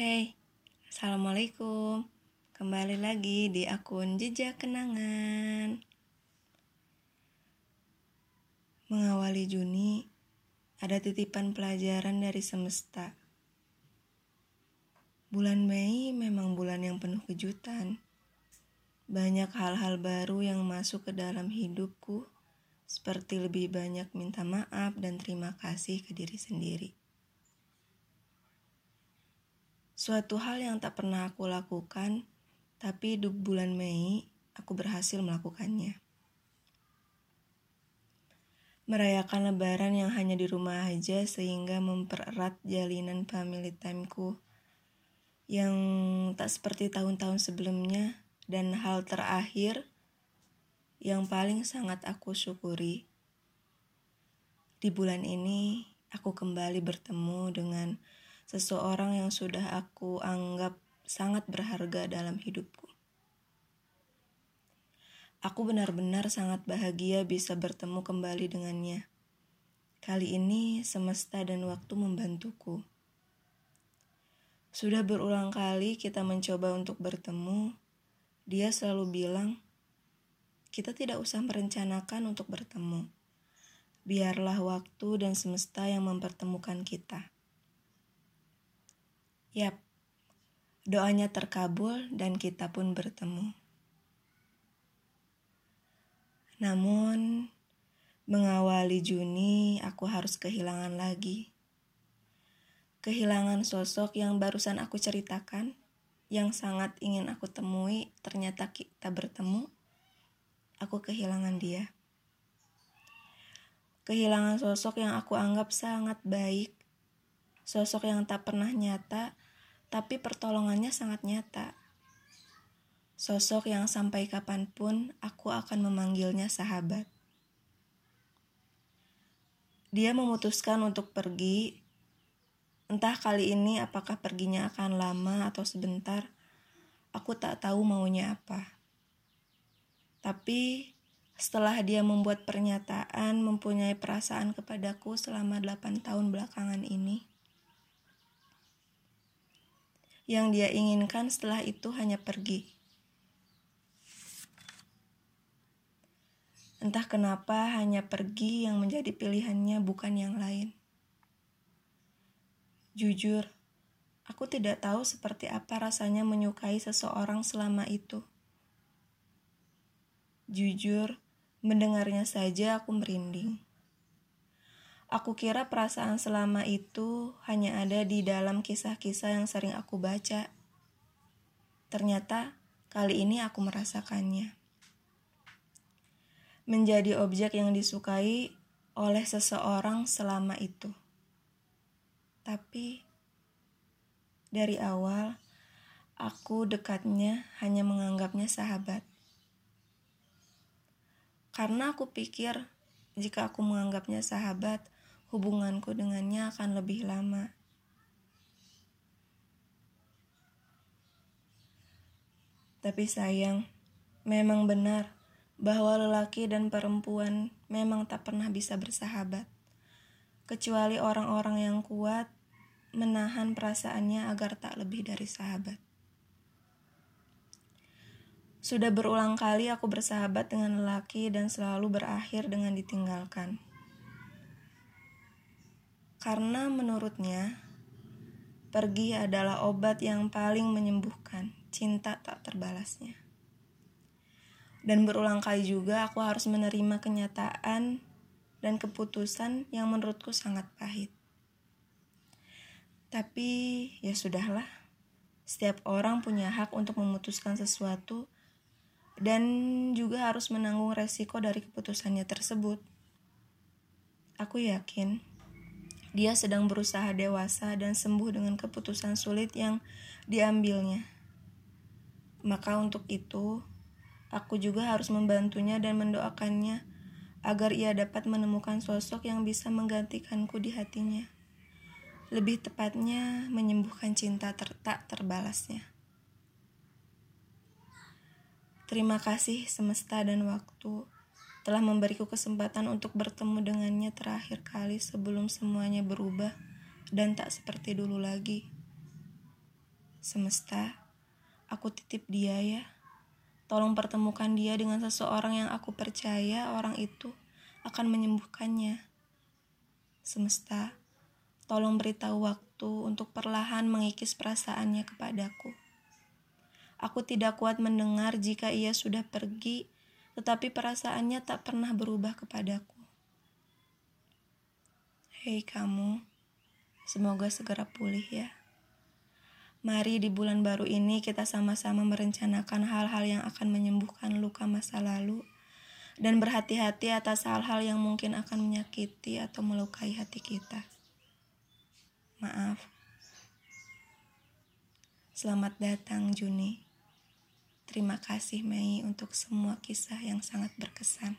Hey, Assalamualaikum. Kembali lagi di akun Jejak Kenangan. Mengawali Juni Ada titipan pelajaran dari semesta. Bulan Mei memang bulan yang penuh kejutan. Banyak hal-hal baru yang masuk ke dalam hidupku Seperti lebih banyak minta maaf dan terima kasih ke diri sendiri Suatu hal yang tak pernah aku lakukan, tapi di bulan Mei aku berhasil melakukannya. Merayakan lebaran yang hanya di rumah aja sehingga mempererat jalinan family timeku yang tak seperti tahun-tahun sebelumnya dan hal terakhir yang paling sangat aku syukuri. Di bulan ini aku kembali bertemu dengan seseorang yang sudah aku anggap sangat berharga dalam hidupku. Aku benar-benar sangat bahagia bisa bertemu kembali dengannya. Kali ini semesta dan waktu membantuku. Sudah berulang kali kita mencoba untuk bertemu, dia selalu bilang, "Kita tidak usah merencanakan untuk bertemu. Biarlah waktu dan semesta yang mempertemukan kita." Yap, doanya terkabul dan kita pun bertemu. Namun, mengawali Juni, aku harus kehilangan lagi. Kehilangan sosok yang barusan aku ceritakan, yang sangat ingin aku temui, ternyata kita bertemu. Aku kehilangan dia. Kehilangan sosok yang aku anggap sangat baik, sosok yang tak pernah nyata, tapi pertolongannya sangat nyata. Sosok yang sampai kapan pun aku akan memanggilnya sahabat. Dia memutuskan untuk pergi, entah kali ini apakah perginya akan lama atau sebentar, aku tak tahu maunya apa. Tapi setelah dia membuat pernyataan mempunyai perasaan kepadaku selama 8 tahun belakangan ini, yang dia inginkan setelah itu hanya pergi. Entah kenapa hanya pergi yang menjadi pilihannya bukan yang lain. Jujur, aku tidak tahu seperti apa rasanya menyukai seseorang selama itu. Jujur, mendengarnya saja aku merinding. Aku kira perasaan selama itu hanya ada di dalam kisah-kisah yang sering aku baca. Ternyata kali ini aku merasakannya. Menjadi objek yang disukai oleh seseorang selama itu. Tapi dari awal aku dekatnya hanya menganggapnya sahabat. Karena aku pikir jika aku menganggapnya sahabat, hubunganku dengannya akan lebih lama. Tapi sayang, memang benar bahwa lelaki dan perempuan memang tak pernah bisa bersahabat, kecuali orang-orang yang kuat menahan perasaannya agar tak lebih dari sahabat. Sudah berulang kali aku bersahabat dengan lelaki dan selalu berakhir dengan ditinggalkan karena menurutnya pergi adalah obat yang paling menyembuhkan cinta tak terbalasnya. Dan berulang kali juga aku harus menerima kenyataan dan keputusan yang menurutku sangat pahit. Tapi ya sudahlah, setiap orang punya hak untuk memutuskan sesuatu dan juga harus menanggung resiko dari keputusannya tersebut. Aku yakin dia sedang berusaha dewasa dan sembuh dengan keputusan sulit yang diambilnya. Maka untuk itu, aku juga harus membantunya dan mendoakannya agar ia dapat menemukan sosok yang bisa menggantikanku di hatinya. Lebih tepatnya, menyembuhkan cinta ter tak terbalasnya. Terima kasih semesta dan waktu telah memberiku kesempatan untuk bertemu dengannya terakhir kali sebelum semuanya berubah dan tak seperti dulu lagi. Semesta, aku titip dia ya. Tolong pertemukan dia dengan seseorang yang aku percaya orang itu akan menyembuhkannya. Semesta, tolong beritahu waktu untuk perlahan mengikis perasaannya kepadaku. Aku tidak kuat mendengar jika ia sudah pergi, tetapi perasaannya tak pernah berubah kepadaku. Hei kamu, semoga segera pulih ya. Mari di bulan baru ini kita sama-sama merencanakan hal-hal yang akan menyembuhkan luka masa lalu dan berhati-hati atas hal-hal yang mungkin akan menyakiti atau melukai hati kita. Maaf. Selamat datang Juni. Terima kasih Mei untuk semua kisah yang sangat berkesan.